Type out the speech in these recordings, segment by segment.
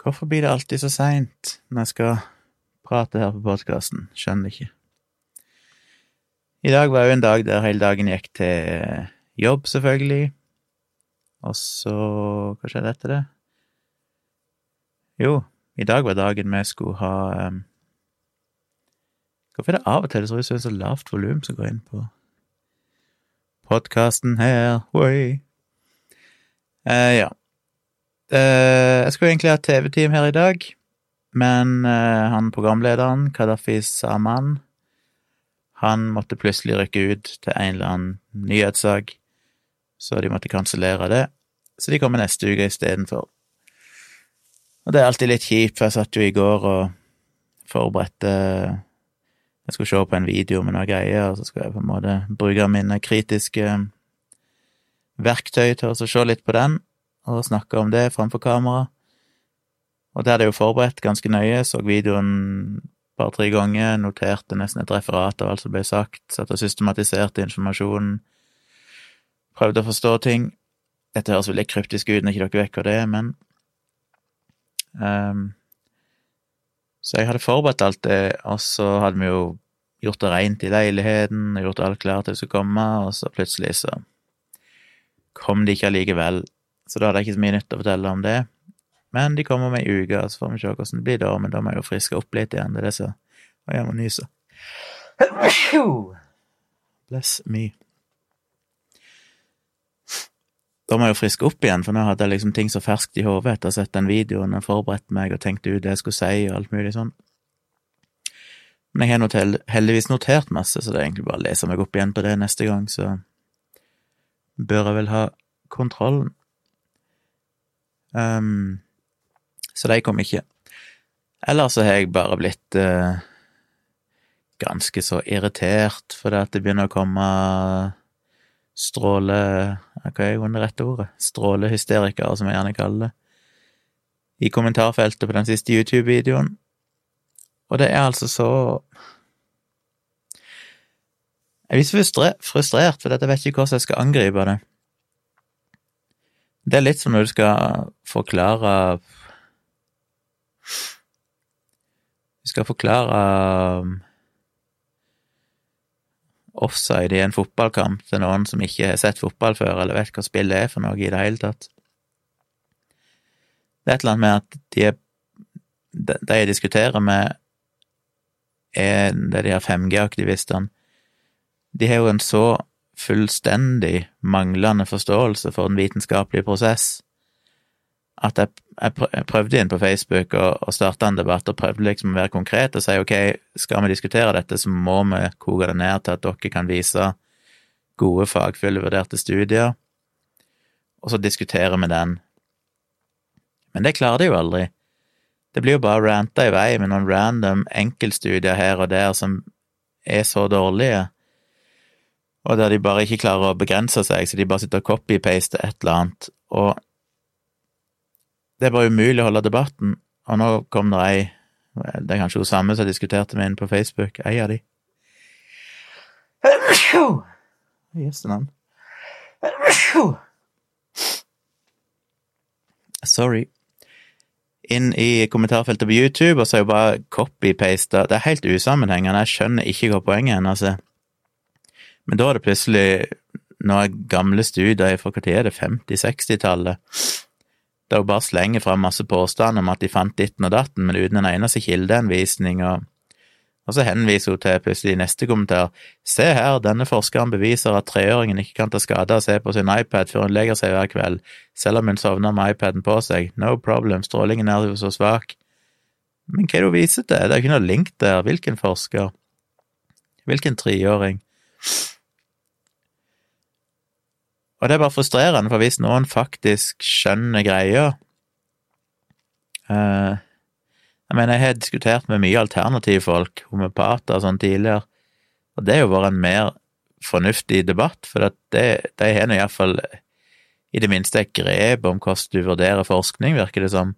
Hvorfor blir det alltid så seint når jeg skal prate her på podkasten? Skjønner ikke. I dag var jo en dag der hele dagen gikk til jobb, selvfølgelig. Og så Hva skjedde etter det? Jo, i dag var dagen vi skulle ha um, Hvorfor er det av og til det ser ut som det er så lavt volum som går inn på podkasten her? Oi. Uh, ja. Uh, jeg skulle egentlig ha TV-team her i dag, men uh, han programlederen, Kadafi Saman, han måtte plutselig rykke ut til en eller annen nyhetssak, så de måtte kansellere det. Så de kommer neste uke istedenfor. Og det er alltid litt kjipt, for jeg satt jo i går og forberedte Jeg skulle se på en video med noen greier, og så skulle jeg på en måte bruke mine kritiske verktøy til å se litt på den, og snakka om det framfor kamera. Og det hadde jeg jo forberedt ganske nøye, så videoen par-tre ganger, noterte nesten et referat av alt som ble sagt, satt og systematiserte informasjonen, prøvde å forstå ting. Dette høres veldig kryptisk ut når ikke dere vet hva det men um, Så jeg hadde forberedt alt det, og så hadde vi jo gjort det rent i leiligheten, gjort alt klart til det skulle komme, og så plutselig så kom de ikke allikevel. Så da hadde jeg ikke så mye nytt å fortelle om det. Men de kommer om ei uke, så får vi se hvordan det blir da, men da må jeg jo friske opp litt igjen. Det er det som Og jeg må nyse. Bless me. Da må jeg jo friske opp igjen, for nå hadde jeg liksom ting så ferskt i hodet etter å ha sett den videoen og forberedt meg og tenkt ut det jeg skulle si og alt mulig sånn. Men jeg har notel, heldigvis notert masse, så det er egentlig bare å lese meg opp igjen på det neste gang, så bør jeg vel ha kontrollen. Um, så de kom ikke. Ellers så har jeg bare blitt uh, ganske så irritert fordi at det begynner å komme stråle... Hva er det rette ordet? Strålehysterikere, som jeg gjerne kaller det. I kommentarfeltet på den siste YouTube-videoen. Og det er altså så Jeg blir så frustrert, for jeg vet ikke hvordan jeg skal angripe det. Det er litt som når du skal forklare Du skal forklare um, offside i en fotballkamp til noen som ikke har sett fotball før, eller vet hva spillet er for noe i det hele tatt. Det er et eller annet med at de, de jeg diskuterer med, er det de her 5G-aktivistene. De har jo en så fullstendig manglende forståelse for den vitenskapelige prosess at jeg, jeg prøvde inn på Facebook og, og starta en debatt, og prøvde liksom å være konkret og si ok, skal vi diskutere dette, så må vi koke det ned til at dere kan vise gode, fagfulle, vurderte studier, og så diskuterer vi den. Men det klarer de jo aldri. Det blir jo bare ranta i vei med noen random enkeltstudier her og der som er så dårlige, og der de bare ikke klarer å begrense seg, så de bare sitter og copy-paster et eller annet, og det er bare umulig å holde debatten, og nå kom det ei Det er kanskje hun samme som diskuterte med henne på Facebook, ei av de. Jøsse navn. Sorry. Inn i kommentarfeltet på YouTube, og så er jo bare copy-pasta. Det er helt usammenhengende, jeg skjønner ikke hva poenget hennes altså. Men da er det plutselig noen gamle studier fra tid er det, 50-60-tallet, der hun bare slenger fram masse påstander om at de fant ditten og datten, men uten en eneste kildeanvisning, og, og så henviser hun til plutselig i neste kommentar Se her, denne forskeren beviser at treåringen ikke kan ta skade av å se på sin iPad før hun legger seg hver kveld, selv om hun sovner med iPaden på seg. No problem, strålingen er jo så svak. Men hva er det hun viser til? Det er jo ikke noe link der. Hvilken forsker? Hvilken treåring? Og det er bare frustrerende, for hvis noen faktisk skjønner greia uh, Jeg mener, jeg har diskutert med mye alternative folk, homeopater og sånn tidligere, og det har jo vært en mer fornuftig debatt, for det, de har nå iallfall i det minste et grep om hvordan du vurderer forskning, virker det som.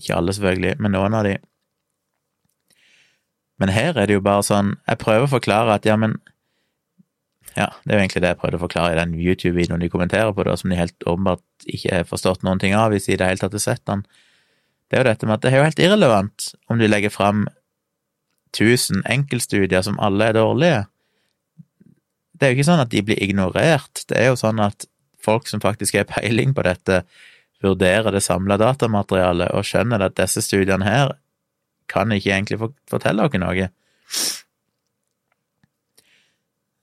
Ikke alle, selvfølgelig, men noen av de. Men her er det jo bare sånn Jeg prøver å forklare at ja, men ja, det er jo egentlig det jeg prøvde å forklare i den YouTube-videoen de kommenterer på, da, som de helt åpenbart ikke har forstått noen ting av, hvis de i det hele tatt har sett den. det er jo dette med at det er jo helt irrelevant om du legger fram 1000 enkeltstudier som alle er dårlige. Det er jo ikke sånn at de blir ignorert, det er jo sånn at folk som faktisk har peiling på dette, vurderer det samla datamaterialet og skjønner at disse studiene her kan ikke egentlig fortelle dere noe.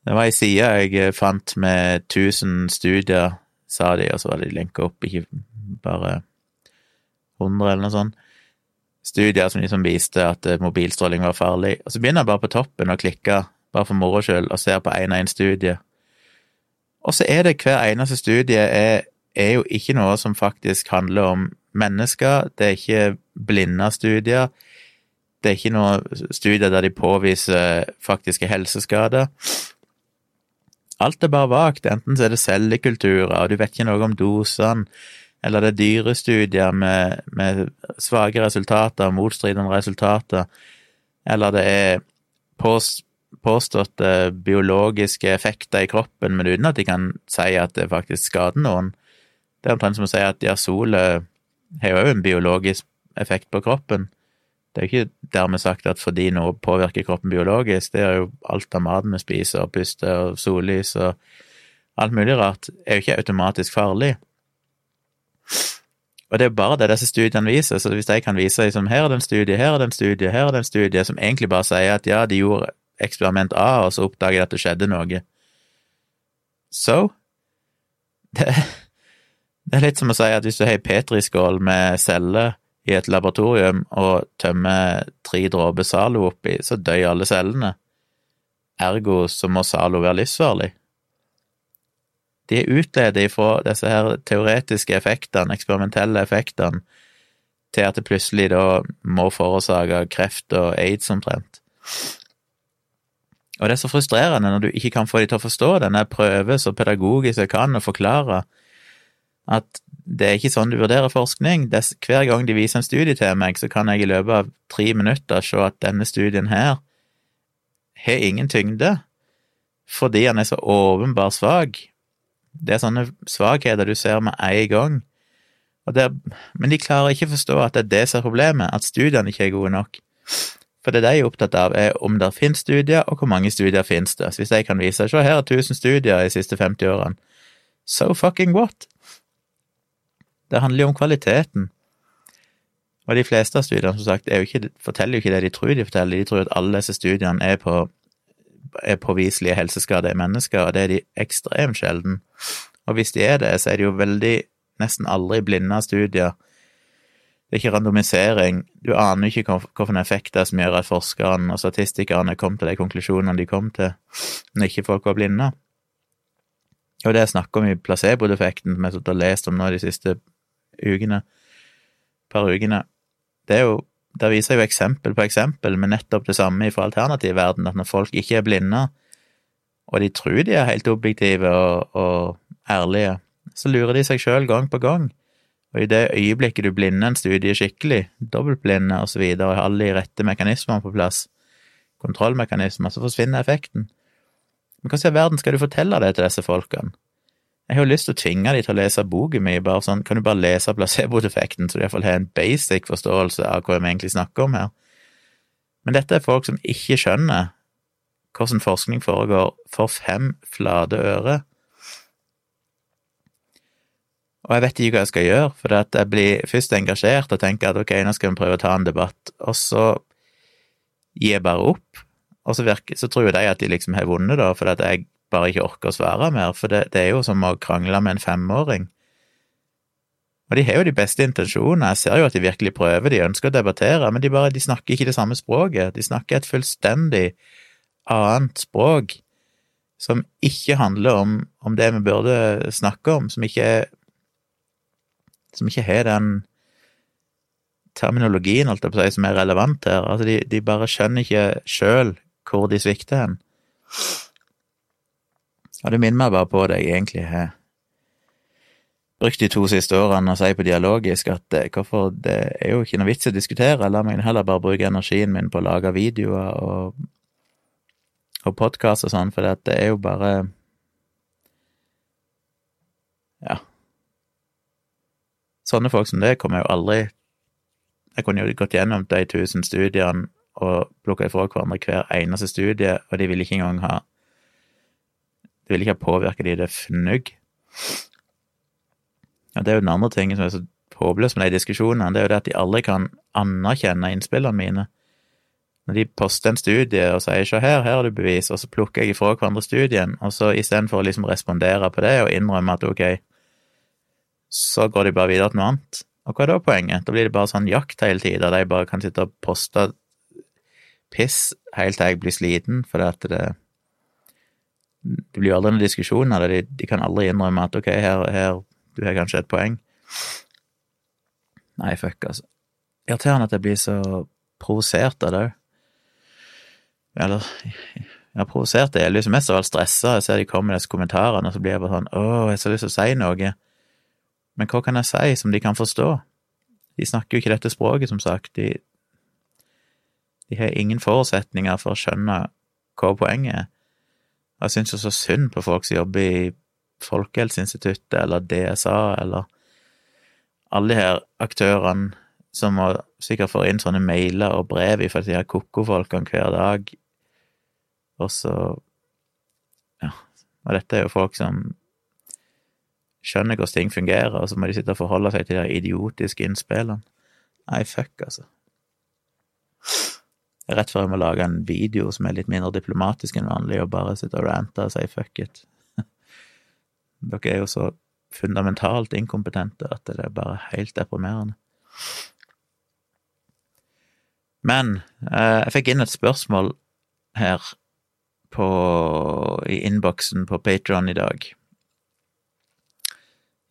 Det var ei side jeg fant med 1000 studier, sa de, og så var de lenka opp, ikke bare 100 eller noe sånt. Studier som liksom viste at mobilstråling var farlig. Og så begynner jeg bare på toppen og klikker, bare for moro skyld, og ser på én og én studie. Og så er det hver eneste studie er, er jo ikke noe som faktisk handler om mennesker, det er ikke blinde studier. Det er ikke noe studier der de påviser faktiske helseskader. Alt er bare vagt. Enten så er det cellekulturer, og du vet ikke noe om dosene, eller det er dyrestudier med, med svake resultater, motstridende resultater, eller det er påst, påståtte biologiske effekter i kroppen, men uten at de kan si at det faktisk skader noen. Det er omtrent som å si at ja, solet har jo en biologisk effekt på kroppen. Det er jo ikke dermed sagt at fordi noe påvirker kroppen biologisk, det er jo alt av maten vi spiser, og puster og sollys og alt mulig rart, er jo ikke automatisk farlig. Og det er bare det disse studiene viser, så hvis de kan vise liksom, her er det en studie, her er det en studie, her er det en studie, som egentlig bare sier at ja, de gjorde eksperiment A, og så oppdaget de at det skjedde noe. Så det, det er litt som å si at hvis du har ei petriskål med celler i et laboratorium og tømmer tre dråper Zalo oppi, så dør alle cellene. Ergo så må Zalo være livsfarlig. De er utledet ifra disse her teoretiske effektene, eksperimentelle effektene, til at det plutselig da må forårsake kreft og aids omtrent. Og det er så frustrerende når du ikke kan få de til å forstå denne prøve prøver så pedagogisk jeg kan å forklare at det er ikke sånn du vurderer forskning. Er, hver gang de viser en studie til meg, så kan jeg i løpet av tre minutter se at denne studien her har ingen tyngde, fordi han er så åpenbart svak. Det er sånne svakheter du ser med en gang. Det, men de klarer ikke å forstå at det er det som er problemet, at studiene ikke er gode nok. For det de er opptatt av, er om det finnes studier, og hvor mange studier finnes det. Så hvis de kan vise se her er 1000 studier de siste 50 årene, so fucking what? Det handler jo om kvaliteten. Og de fleste av studiene, som sagt, ikke, forteller jo ikke det de tror de forteller. De tror at alle disse studiene er, på, er påviselige helseskader i mennesker, og det er de ekstremt sjelden. Og hvis de er det, så er det jo veldig nesten aldri blinde studier. Det er ikke randomisering. Du aner ikke hvilke effekter som gjør at forskerne og statistikerne kom til de konklusjonene de kom til, når ikke folk var blinde. Og det er snakk om i placebo-defekten, som jeg har lest om nå de siste ukene, per ukene, det er jo Der viser jo eksempel på eksempel med nettopp det samme fra alternativverdenen, at når folk ikke er blinde, og de tror de er helt objektive og, og ærlige, så lurer de seg sjøl gang på gang. Og i det øyeblikket du blinder en studie skikkelig, dobbeltblinde og så og har alle de rette mekanismene på plass, kontrollmekanismer, så forsvinner effekten. Men hva i verden skal du fortelle det til disse folkene? Jeg har jo lyst til å tvinge de til å lese boken min, bare sånn, kan du bare lese placeboeffekten, så du iallfall har en basic forståelse av hva vi egentlig snakker om her. Men dette er folk som ikke skjønner hvordan forskning foregår for fem flate øre. Og jeg vet ikke hva jeg skal gjøre, for jeg blir først engasjert og tenker at ok, nå skal vi prøve å ta en debatt, og så gir jeg bare opp. Og så, virker, så tror jo de at de liksom har vunnet, da, fordi at jeg bare ikke orker å svare mer, for det, det, er jo som å krangle med en femåring. Og de har jo de beste intensjonene, jeg ser jo at de virkelig prøver, de ønsker å debattere, men de bare de snakker ikke det samme språket, de snakker et fullstendig annet språk som ikke handler om, om det vi burde snakke om, som ikke som ikke har den terminologien, alt på å som er relevant her. Altså, de, de bare skjønner ikke sjøl hvor de svikter hen. Ja, det minner meg bare på det jeg egentlig har brukt de to siste årene å si på dialogisk, at det, hvorfor det er jo ikke noe vits å diskutere, la meg heller bare bruke energien min på å lage videoer og, og podkast og sånn, for det er jo bare Ja. Sånne folk som det kommer jo aldri Jeg kunne jo gått gjennom de tusen studiene og plukka ifra hverandre hver eneste studie, og de ville ikke engang ha Det vil ikke ha påvirka de det fnugg. Og det er jo den andre tingen som er så håpløs med de diskusjonene, det er jo det at de aldri kan anerkjenne innspillene mine. Når de poster en studie og sier 'se her, her har du bevis', og så plukker jeg ifra hverandre studien, og så istedenfor å liksom respondere på det og innrømme at ok, så går de bare videre til noe annet. Og hva er da poenget? Da blir det bare sånn jakt hele tida, der de bare kan sitte og poste piss helt til jeg blir sliten, for at det Det blir jo aldri noen diskusjon av det, de, kan aldri innrømme at ok, her, her du har kanskje et poeng. Nei, fuck, altså. Irriterende at jeg blir så provosert av det òg. Eller har provosert det. Jeg liksom mest av alt stressa. Jeg ser de kommer med disse kommentarene, og så blir jeg bare sånn Å, jeg har så lyst til å si noe. Men hva kan jeg si som de kan forstå? De snakker jo ikke dette språket, som sagt. De, de har ingen forutsetninger for å skjønne hva poenget er. Jeg syns jo så synd på folk som jobber i Folkehelseinstituttet eller DSA eller alle de her aktørene som må sikkert få inn sånne mailer og brev fra de her ko-ko-folkene hver dag og så Ja. Og dette er jo folk som skjønner hvordan ting fungerer, og så må de sitte og forholde seg til de idiotiske innspillene. Nei, fuck, altså. Rett før jeg må lage en video som er litt mindre diplomatisk enn vanlig, og bare sitte og rante og si fuck it. Dere er jo så fundamentalt inkompetente at det er bare helt deprimerende. Men eh, jeg fikk inn et spørsmål her på, i innboksen på Patron i dag.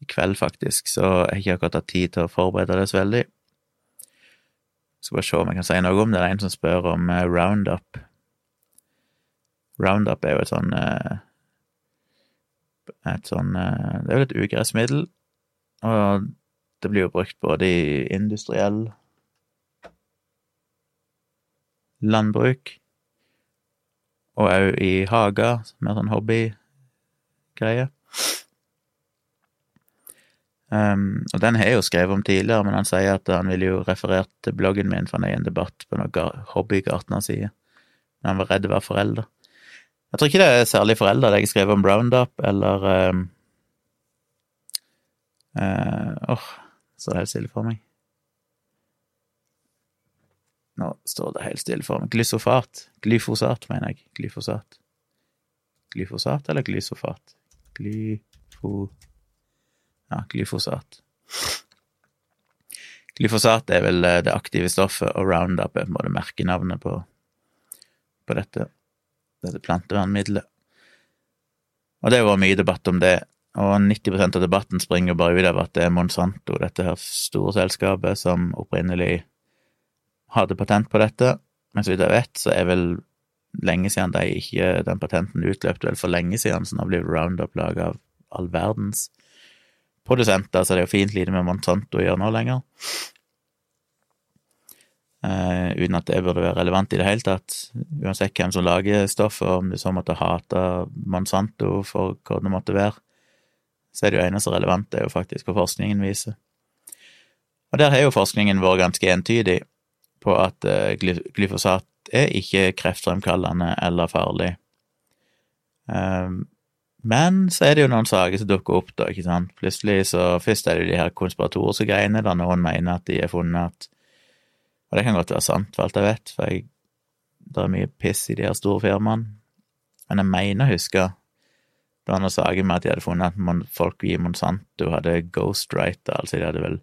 I kveld, faktisk, så jeg har ikke akkurat hatt tid til å forberede det så veldig. Skal bare se om jeg kan si noe om det. Det er en som spør om uh, Roundup. Roundup er jo et sånn uh, Et sånn uh, Det er jo et ugressmiddel, og det blir jo brukt både i industriell landbruk og òg i hager, mer sånn hobbygreie. Um, og den har jeg jo skrevet om tidligere, men han sier at han ville jo referert til bloggen min, for han er i en debatt på noe hobbygartnerside. Men han var redd å være forelder. Jeg tror ikke det er særlig forelder, det jeg har skrevet om Roundup, eller um, uh, oh, så det helt stille for meg. Nå står det helt stille for meg. Glysofat. Glyfosat, mener jeg. Glyfosat. Glyfosat eller glysofat? Glyfo... Ja, glyfosat. Glyfosat er vel eh, det aktive stoffet, og Roundup er på en måte merkenavnet på, på dette, dette plantevernmiddelet. Og det har vært mye debatt om det, og 90% av debatten springer bare ut av at det er Monsanto, dette her store selskapet som opprinnelig hadde patent på dette, men så vidt jeg vet, så er vel lenge siden de ikke Den patenten utløpte vel for lenge siden, så nå blir Roundup laga av all verdens produsenter, så det er jo fint lite med Monsanto å gjøre nå lenger. Uh, uten at det burde være relevant i det hele tatt. Uansett hvem som lager stoffet, om du så måtte hate Monsanto for hva det måtte være, så er det jo eneste relevante er jo faktisk hva forskningen viser. Og der har jo forskningen vært ganske entydig på at eh, glyfosat er ikke kreftfremkallende eller farlig. Ehm, men så er det jo noen saker som dukker opp, da, ikke sant. Plutselig så Først er det de her konspiratoriske greiene, der noen mener at de har funnet at Og det kan godt være sant, for alt jeg vet, for jeg, det er mye piss i de her store firmaene. Men jeg mener å huske det var noen saker med at de hadde funnet at folk i Monsanto hadde ghostwriter, altså de hadde vel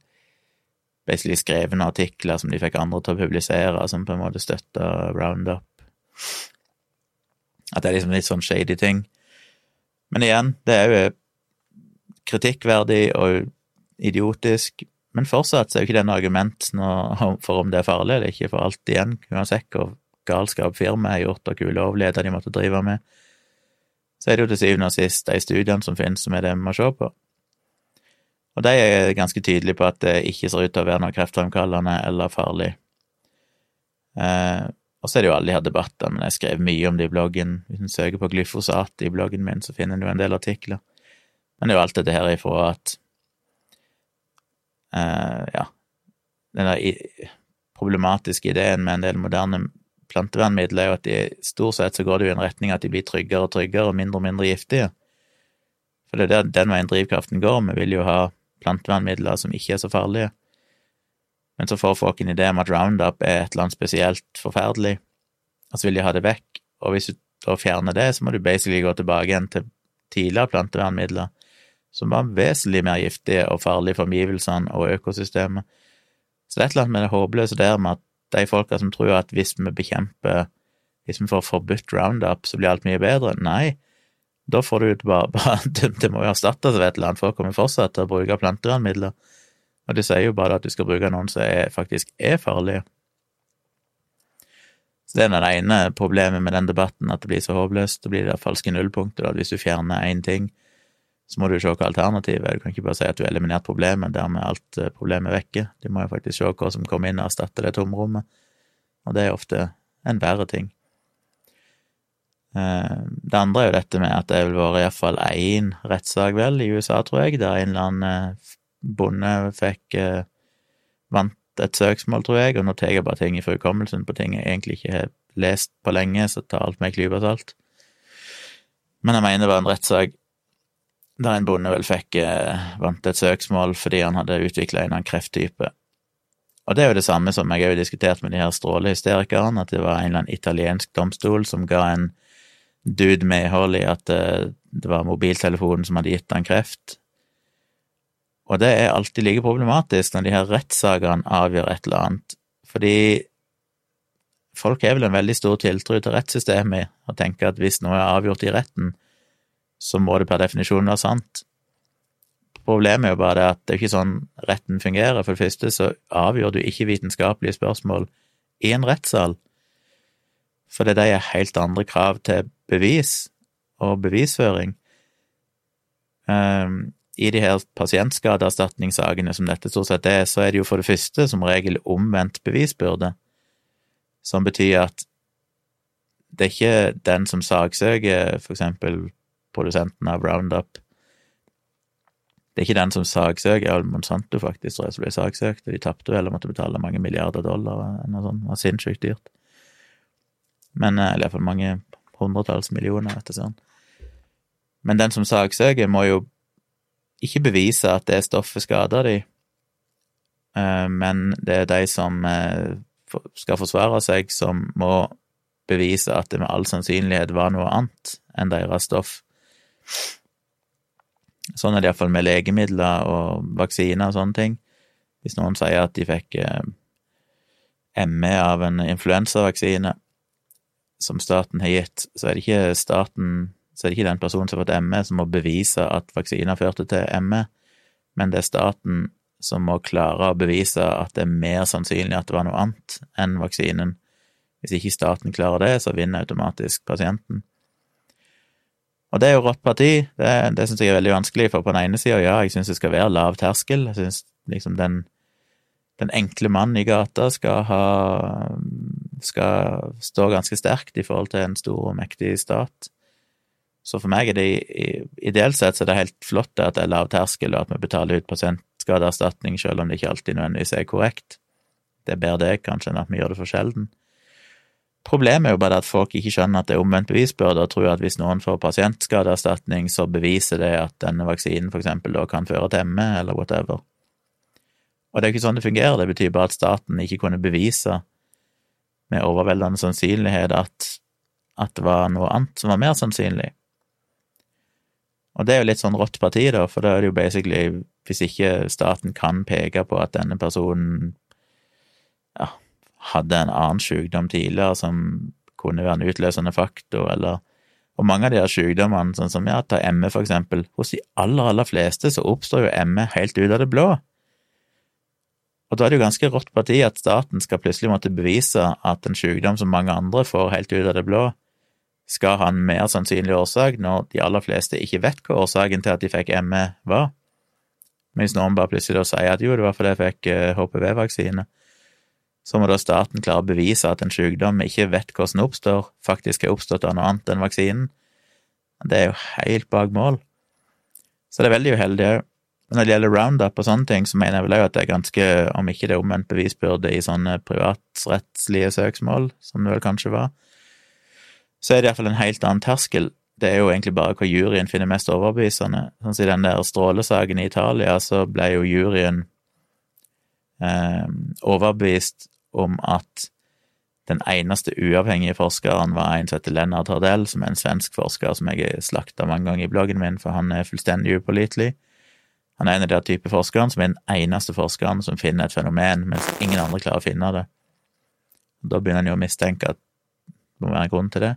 basically skrevet noen artikler som de fikk andre til å publisere, som på en måte støtta Roundup. At det er liksom litt sånn shady ting. Men igjen, det er jo kritikkverdig og idiotisk, men fortsatt så er jo ikke det noe argument for om det er farlig eller ikke, for alt igjen, uansett hvor galskap firmaet har gjort og hvor ulovligheter de måtte drive med, så er det jo til syvende og sist de studiene som finnes, som er det vi må se på. Og de er ganske tydelige på at det ikke ser ut til å være noe kreftfremkallende eller farlig. Eh, og så er det jo alle de her debattene, men jeg skrev mye om det i bloggen. Hvis du søker på glyfosat i bloggen min, så finner du en del artikler. Men det er jo alt dette her ifra at uh, Ja, den der problematiske ideen med en del moderne plantevernmidler, er jo at de stort sett så går det jo i en retning at de blir tryggere og tryggere og mindre og mindre giftige. For det er der den veien drivkraften går. Vi vil jo ha plantevernmidler som ikke er så farlige. Men så får folk en idé om at Roundup er et eller annet spesielt forferdelig, og så vil de ha det vekk. Og hvis du da fjerner det, så må du basically gå tilbake igjen til tidligere plantevernmidler, som var vesentlig mer giftige og farlige for omgivelsene og økosystemet. Så det er et eller annet med det håpløse der med at de folka som tror at hvis vi bekjemper Hvis vi får forbudt Roundup, så blir alt mye bedre. Nei, da får du bare, bare Det må jo erstattes av et eller annet, folk kommer fortsatt til å bruke plantevernmidler. Og de sier jo bare at du skal bruke noen som faktisk er farlige. Så det er det ene problemet med den debatten, at det blir så håpløst. Det blir det falske nullpunktet, at hvis du fjerner én ting, så må du se hva alternativet er. Du kan ikke bare si at du har eliminert problemet, dermed er alt eh, problemet vekke. Du må jo faktisk se hva som kommer inn og erstatter det tomrommet, og det er ofte en verre ting. Eh, det andre er jo dette med at det vil være iallfall én rettssak, vel, i USA, tror jeg, der en eller annen eh, bonde fikk vant et søksmål, tror jeg, og nå tar jeg bare ting fra hukommelsen på ting jeg egentlig ikke har lest på lenge, så tar alt meg klype salt. Men jeg mener det var en rettssak der en bonde vel fikk eh, vant et søksmål fordi han hadde utvikla en annen krefttype. Og det er jo det samme som jeg har diskutert med de her strålehysterikerne, at det var en eller annen italiensk domstol som ga en dude medhold i at eh, det var mobiltelefonen som hadde gitt han kreft, og det er alltid like problematisk når de her rettssakene avgjør et eller annet, fordi folk har vel en veldig stor tiltro til rettssystemet og tenker at hvis noe er avgjort i retten, så må det per definisjon være sant. Problemet er jo bare det at det er ikke sånn retten fungerer. For det første så avgjør du ikke vitenskapelige spørsmål i en rettssal, for det er helt andre krav til bevis og bevisføring. Um, i de her pasientskadeerstatningssakene som dette stort sett er, så er det jo for det første som regel omvendt bevisbyrde, som betyr at det er ikke den som saksøker, for eksempel produsenten av Roundup, det er ikke den som saksøker, ja, Monsanto faktisk, tror jeg, som ble saksøkt, og de tapte og måtte betale mange milliarder dollar eller noe sånt, det var sinnssykt dyrt. Men, i hvert iallfall mange hundretalls millioner, vet du sånn. Men den som saksøker, må jo ikke bevise at det stoffet skader de, eh, men det er de som eh, skal forsvare seg, som må bevise at det med all sannsynlighet var noe annet enn deres stoff. Sånn er det iallfall med legemidler og vaksiner og sånne ting. Hvis noen sier at de fikk eh, ME av en influensavaksine som staten har gitt, så er det ikke staten så er det ikke den personen som har fått ME, som må bevise at vaksina førte til ME, men det er staten som må klare å bevise at det er mer sannsynlig at det var noe annet enn vaksinen. Hvis ikke staten klarer det, så vinner automatisk pasienten. Og det er jo rått parti, det, det syns jeg er veldig vanskelig, for på den ene sida, ja, jeg syns det skal være lav terskel, jeg syns liksom den, den enkle mannen i gata skal ha skal stå ganske sterkt i forhold til en stor og mektig stat. Så for meg er det ideelt sett så det helt flott at det er lav terskel, og at vi betaler ut pasientskadeerstatning, selv om det ikke alltid nødvendigvis er korrekt. Det er bedre det, kanskje, enn at vi gjør det for sjelden. Problemet er jo bare at folk ikke skjønner at det er omvendt bevisbyrde, og tror at hvis noen får pasientskadeerstatning, så beviser det at denne vaksinen for eksempel da kan føre til ME, eller whatever. Og det er ikke sånn det fungerer, det betyr bare at staten ikke kunne bevise med overveldende sannsynlighet at, at det var noe annet som var mer sannsynlig. Og det er jo litt sånn rått parti, da, for da er det jo basically Hvis ikke staten kan peke på at denne personen ja, hadde en annen sykdom tidligere som kunne være en utløsende faktor, eller Og mange av de her sykdommene, sånn som ja, ta ME for eksempel, hos de aller, aller fleste så oppstår jo ME helt ut av det blå. Og da er det jo ganske rått parti at staten skal plutselig måtte bevise at en sykdom som mange andre får helt ut av det blå, skal ha en mer sannsynlig årsak, når de aller fleste ikke vet hva årsaken til at de fikk ME var. Men hvis noen bare plutselig da sier at jo, det var fordi jeg fikk HPV-vaksine, eh, så må da staten klare å bevise at en sykdom ikke vet hvordan oppstår, faktisk har oppstått av noe annet enn vaksinen. Det er jo helt bak mål. Så det er veldig uheldig òg. Men når det gjelder roundup og sånne ting, så mener jeg vel òg at det er ganske, om ikke det er omvendt bevisbyrde i sånne privatrettslige søksmål, som det vel kanskje var, så er det iallfall en helt annen terskel. Det er jo egentlig bare hva juryen finner mest overbevisende. Sånn som i den der strålesaken i Italia, så ble jo juryen eh, overbevist om at den eneste uavhengige forskeren var en som heter Lennart Hardell, som er en svensk forsker som jeg slakta mange ganger i bloggen min, for han er fullstendig upålitelig. Han er en av de type forskeren som er den eneste forskeren som finner et fenomen, mens ingen andre klarer å finne det. Da begynner en jo å mistenke at det må være en grunn til det.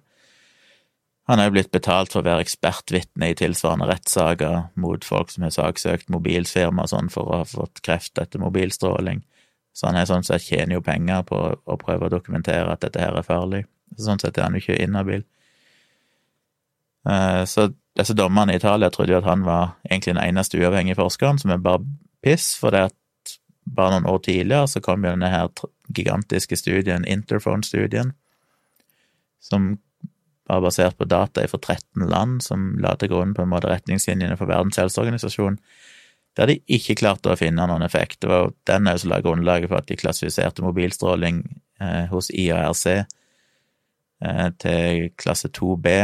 Han er jo blitt betalt for å være ekspertvitne i tilsvarende rettssaker mot folk som har saksøkt mobilfirma og sånn for å ha fått kreft etter mobilstråling. Så han er sånn sett tjener jo penger på å prøve å dokumentere at dette her er farlig. Sånn sett er han jo ikke inhabil. Eh, så disse dommerne i Italia trodde jo at han var egentlig den eneste uavhengige forskeren, som er bare piss, for det at bare noen år tidligere så kom jo denne her gigantiske studien, Interphone-studien, som bare basert på data fra 13 land, som la til grunn på en måte retningslinjene for Verdens helseorganisasjon, der de ikke klarte å finne noen effekt. Det var jo den som la grunnlaget for at de klassifiserte mobilstråling eh, hos IARC eh, til klasse 2B,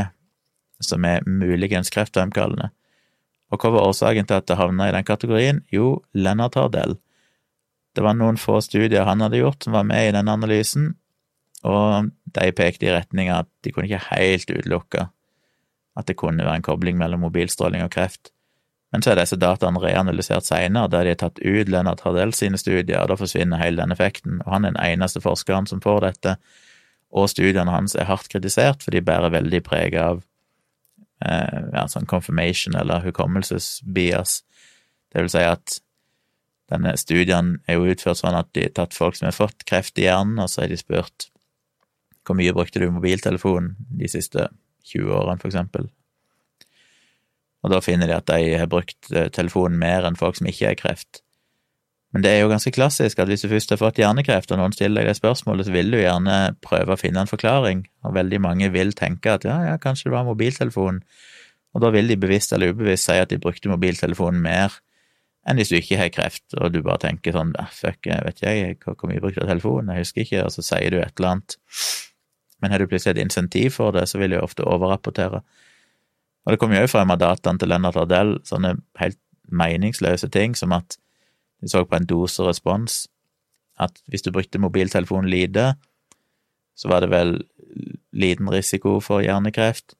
som er muligens kreftfremkallende. Og hva var årsaken til at det havna i den kategorien? Jo, Lennart Hardell. Det var noen få studier han hadde gjort som var med i den analysen, og de pekte i retning av at de kunne ikke helt utelukke at det kunne være en kobling mellom mobilstråling og kreft. Men så er disse dataene reanalysert senere, der de har tatt ut Lennart Hardell sine studier, og da forsvinner hele den effekten, og han er den eneste forskeren som får dette, og studiene hans er hardt kritisert, for de bærer veldig preg av eh, ja, sånn confirmation eller hukommelsesbias. Det vil si at denne studien er jo utført sånn at de har tatt folk som har fått kreft i hjernen, og så har de spurt hvor mye brukte du mobiltelefonen de siste 20 årene, for eksempel? Og da finner de at de har brukt eh, telefonen mer enn folk som ikke har kreft. Men det er jo ganske klassisk at hvis du først har fått hjernekreft, og noen stiller deg det spørsmålet, så vil du gjerne prøve å finne en forklaring, og veldig mange vil tenke at ja, ja, kanskje det var mobiltelefonen, og da vil de bevisst eller ubevisst si at de brukte mobiltelefonen mer enn hvis du ikke har kreft, og du bare tenker sånn fuck, fuck, vet jeg hvor mye brukte jeg telefonen, jeg husker ikke, og så sier du et eller annet men har du plutselig et insentiv for det, så vil jeg ofte overrapportere. Og det kommer jo òg frem av dataene til Lennart Ardell sånne helt meningsløse ting som at vi så på en doserespons, at hvis du brukte mobiltelefonen lite, så var det vel liten risiko for hjernekreft.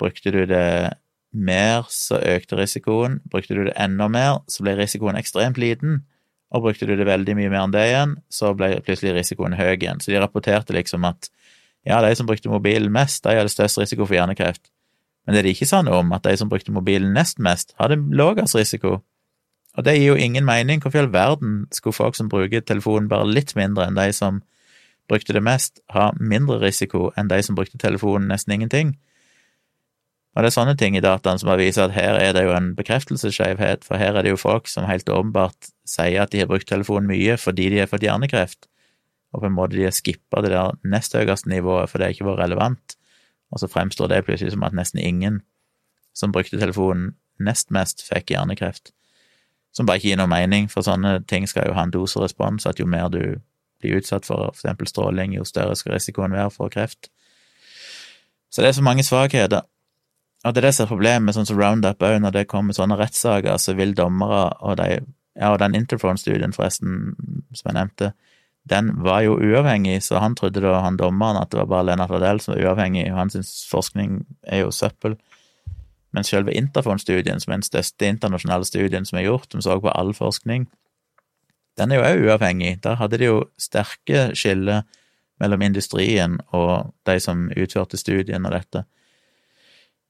Brukte du det mer, så økte risikoen. Brukte du det enda mer, så ble risikoen ekstremt liten. Og brukte du det veldig mye mer enn det igjen, så ble plutselig risikoen høy igjen. Så de rapporterte liksom at ja, de som brukte mobilen mest, de hadde størst risiko for hjernekreft. Men det er ikke sa noe om, at de som brukte mobilen nest mest, hadde lavest risiko. Og det gir jo ingen mening. Hvorfor i all verden skulle folk som bruker telefonen bare litt mindre enn de som brukte det mest, ha mindre risiko enn de som brukte telefonen nesten ingenting? Og det er sånne ting i dataen som bare viser at her er det jo en bekreftelsesskjevhet, for her er det jo folk som helt åpenbart sier at de har brukt telefonen mye fordi de har fått hjernekreft og på en måte de har skippa det der nest høyeste nivået for det ikke var relevant, og så fremstår det plutselig som at nesten ingen som brukte telefonen nest mest, fikk hjernekreft. Som bare ikke gir noe mening, for sånne ting skal jo ha en doserespons, at jo mer du blir utsatt for eksempel stråling, jo større skal risikoen være for kreft. Så det er så mange svakheter. Og det er det som er problemet sånn som Roundup òg, når det kommer sånne rettssaker, så vil dommere og de Ja, og den Interphone-studien, forresten, som jeg nevnte, den var jo uavhengig, så han trodde da, han dommeren, at det var bare Lennart Adel som var uavhengig, og hans forskning er jo søppel. Men selve Interphone-studien, som er den største internasjonale studien som er gjort, som så på all forskning, den er jo òg uavhengig. Der hadde de jo sterke skiller mellom industrien og de som utførte studien og dette.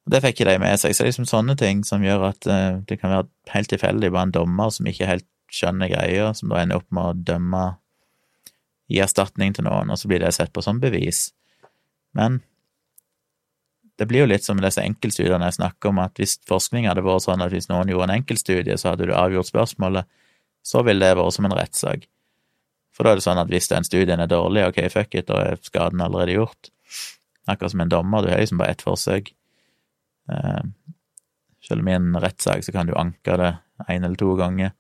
Og Det fikk ikke de med seg. Så det er liksom sånne ting som gjør at uh, det kan være helt tilfeldig bare en dommer som ikke helt skjønner greia, som da ender opp med å dømme gi erstatning til noen, og så blir det sett på som bevis. Men det blir jo litt som disse enkeltstudiene jeg snakker om, at hvis forskning hadde vært sånn at hvis noen gjorde en enkeltstudie, så hadde du avgjort spørsmålet, så ville det vært som en rettssak. For da er det sånn at hvis den studien er dårlig, ok, fuck it, da er skaden allerede gjort. Akkurat som en dommer, du har liksom bare ett forsøk. Eh, selv om i en rettssak så kan du anke det én eller to ganger.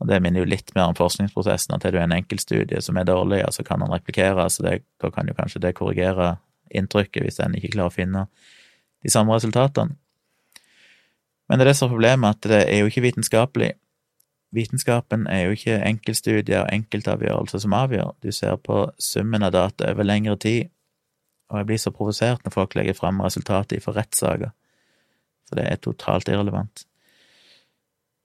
Og det minner jo litt mer om forskningsprosessen, at er du en enkeltstudie som er dårlig, så kan den replikere, så det, da kan jo kanskje det korrigere inntrykket hvis en ikke klarer å finne de samme resultatene. Men det er det som er problemet, at det er jo ikke vitenskapelig. Vitenskapen er jo ikke enkeltstudier og enkeltavgjørelser som avgjør, du ser på summen av data over lengre tid, og jeg blir så provosert når folk legger fram resultatet for rettssaker, for det er totalt irrelevant.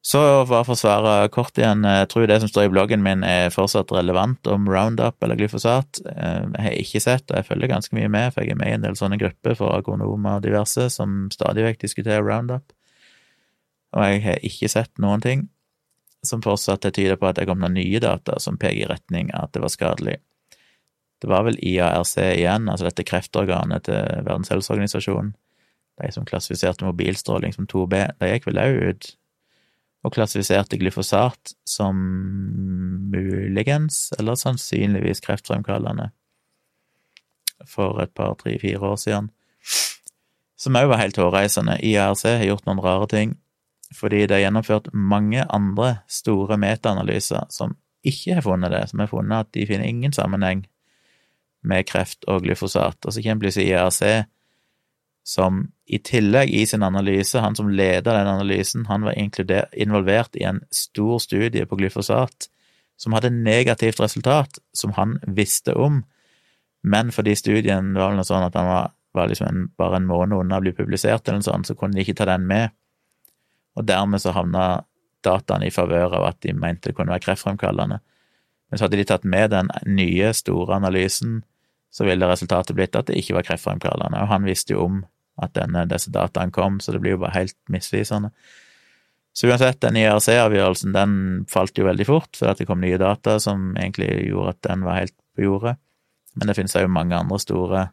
Så bare for å svare kort igjen, jeg tror det som står i bloggen min er fortsatt relevant om Roundup eller glyfosat. Eh, jeg har ikke sett, og jeg følger ganske mye med, for jeg er med i en del sånne grupper for agronomer og diverse som stadig vekk diskuterer Roundup. Og jeg har ikke sett noen ting som fortsatt tyder på at det kom noen nye data som peker i retning av at det var skadelig. Det var vel IARC igjen, altså dette kreftorganet til Verdens helseorganisasjon, de som klassifiserte mobilstråling som 2B, de gikk vel òg ut og klassifiserte glyfosat som muligens, eller sannsynligvis kreftfremkallende, for et par, tre, fire år siden. Som òg var helt hårreisende. IARC har gjort noen rare ting, fordi det har gjennomført mange andre store metaanalyser som ikke har funnet det, som har funnet at de finner ingen sammenheng med kreft og glyfosat. Og så kommer plutselig IARC som i tillegg i sin analyse, han som leda den analysen, han var involvert i en stor studie på glyfosat som hadde negativt resultat, som han visste om, men fordi studien var vel noe sånn at han var, var liksom en, bare en måned unna å bli publisert, eller noe sånt, så kunne de ikke ta den med, og dermed så havna dataene i favør av at de mente det kunne være kreftfremkallende. Men så hadde de tatt med den nye, store analysen, så ville resultatet blitt at det ikke var kreftfremkallende, og han visste jo om at denne, disse dataene kom, så det blir jo bare helt misvisende. Så uansett, den IRC-avgjørelsen den falt jo veldig fort, fordi det kom nye data som egentlig gjorde at den var helt på jordet. Men det finnes jo mange andre store,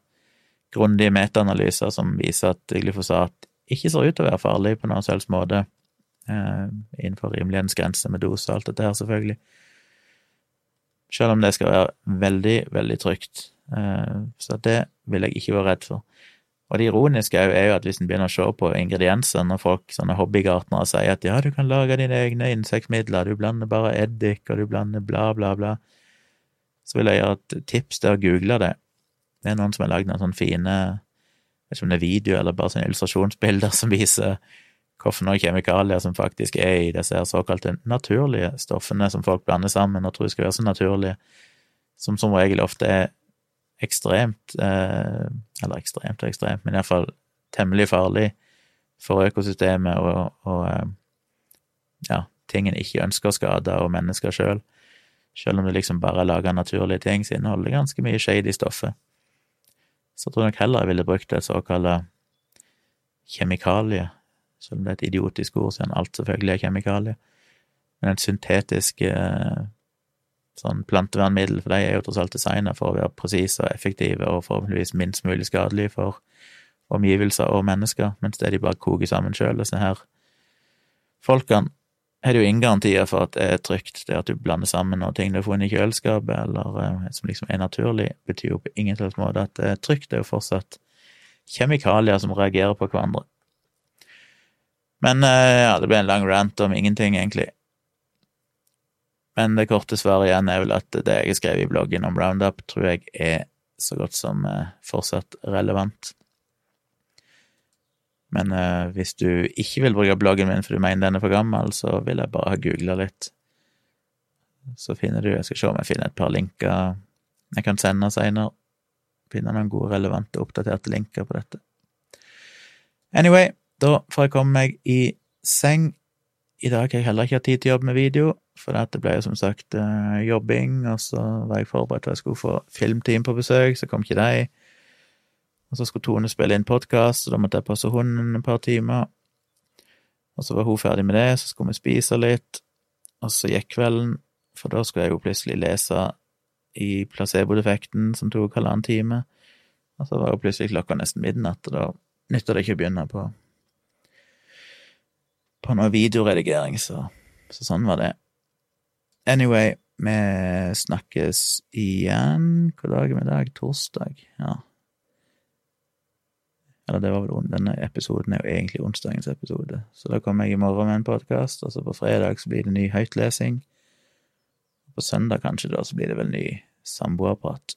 grundige metaanalyser som viser at glyfosat ikke ser ut til å være farlig på noen selvs måte, eh, innenfor rimelighetsgrenser med dose og alt dette her, selvfølgelig. Selv om det skal være veldig, veldig trygt. Eh, så det vil jeg ikke være redd for. Og det ironiske er jo at hvis en begynner å se på ingrediensene, når folk, sånne hobbygartnere, sier at ja, du kan lage dine egne insektmidler, du blander bare eddik, og du blander bla, bla, bla, så vil jeg gjøre et tips til å google det. Det er noen som har lagd noen sånne fine, jeg vet ikke om det er video eller bare sånne illustrasjonsbilder som viser hvilke kjemikalier som faktisk er i disse her såkalte naturlige stoffene som folk blander sammen og tror skal være så naturlige, som som regel ofte er ekstremt eh, Eller ekstremt og ekstremt, men iallfall temmelig farlig for økosystemet og, og eh, ja, ting en ikke ønsker å skade, og mennesker sjøl. Selv. selv om det liksom bare er laga naturlige ting, så inneholder det ganske mye shady i stoffet. Så jeg tror nok heller jeg ville brukt et såkalt kjemikalie, selv om det er et idiotisk ord, siden alt selvfølgelig er kjemikalie. Men et syntetisk eh, sånn plantevernmiddel, for de er jo tross alt designa for å være presise og effektive og forhåpentligvis minst mulig skadelige for omgivelser og mennesker, mens det de bare koker sammen sjøl, disse her folkene, har jo ingen garantier for at det er trygt. Det at du blander sammen noe ting du har funnet i kjøleskapet, eller eh, som liksom er naturlig, betyr jo på ingen slags måte at det er trygt. Det er jo fortsatt kjemikalier som reagerer på hverandre. Men eh, ja, det ble en lang rant om ingenting, egentlig. Men det korte svaret igjen er vel at det jeg har skrevet i bloggen om Roundup, tror jeg er så godt som eh, fortsatt relevant. Men uh, hvis du ikke vil bruke bloggen min for du mener den er for gammel, så vil jeg bare ha googla litt. Så finner du Jeg skal se om jeg finner et par linker jeg kan sende seinere. Finne noen gode, relevante, oppdaterte linker på dette. Anyway, da får jeg komme meg i seng. I dag har jeg heller ikke hatt tid til å jobbe med video, for det ble jo som sagt uh, jobbing, og så var jeg forberedt på jeg skulle få filmteam på besøk, så kom ikke de. Og så skulle Tone spille inn podkast, så da måtte jeg passe hunden et par timer. Og så var hun ferdig med det, så skulle vi spise litt, og så gikk kvelden, for da skulle jeg jo plutselig lese i placebo-defekten, som tok halvannen time. Og så var jo plutselig klokka nesten midnatt, og da nytta det ikke å begynne på på noe videoredigering, så, så sånn var det. Anyway, vi snakkes igjen Hva dag er vi i dag? Torsdag? Ja. Eller det var vel denne episoden er jo egentlig onsdagens episode, så da kommer jeg i morgen med en podkast, og så på fredag så blir det ny høytlesing. På søndag kanskje da, så blir det vel ny samboerprat.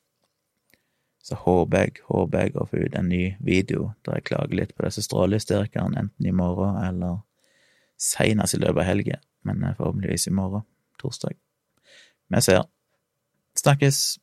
Så håper jeg, håper jeg å få ut en ny video der jeg klager litt på disse strålehysterikerne, enten i morgen eller seinest i løpet av helgen, men forhåpentligvis i morgen, torsdag. Vi ser. Snakkes!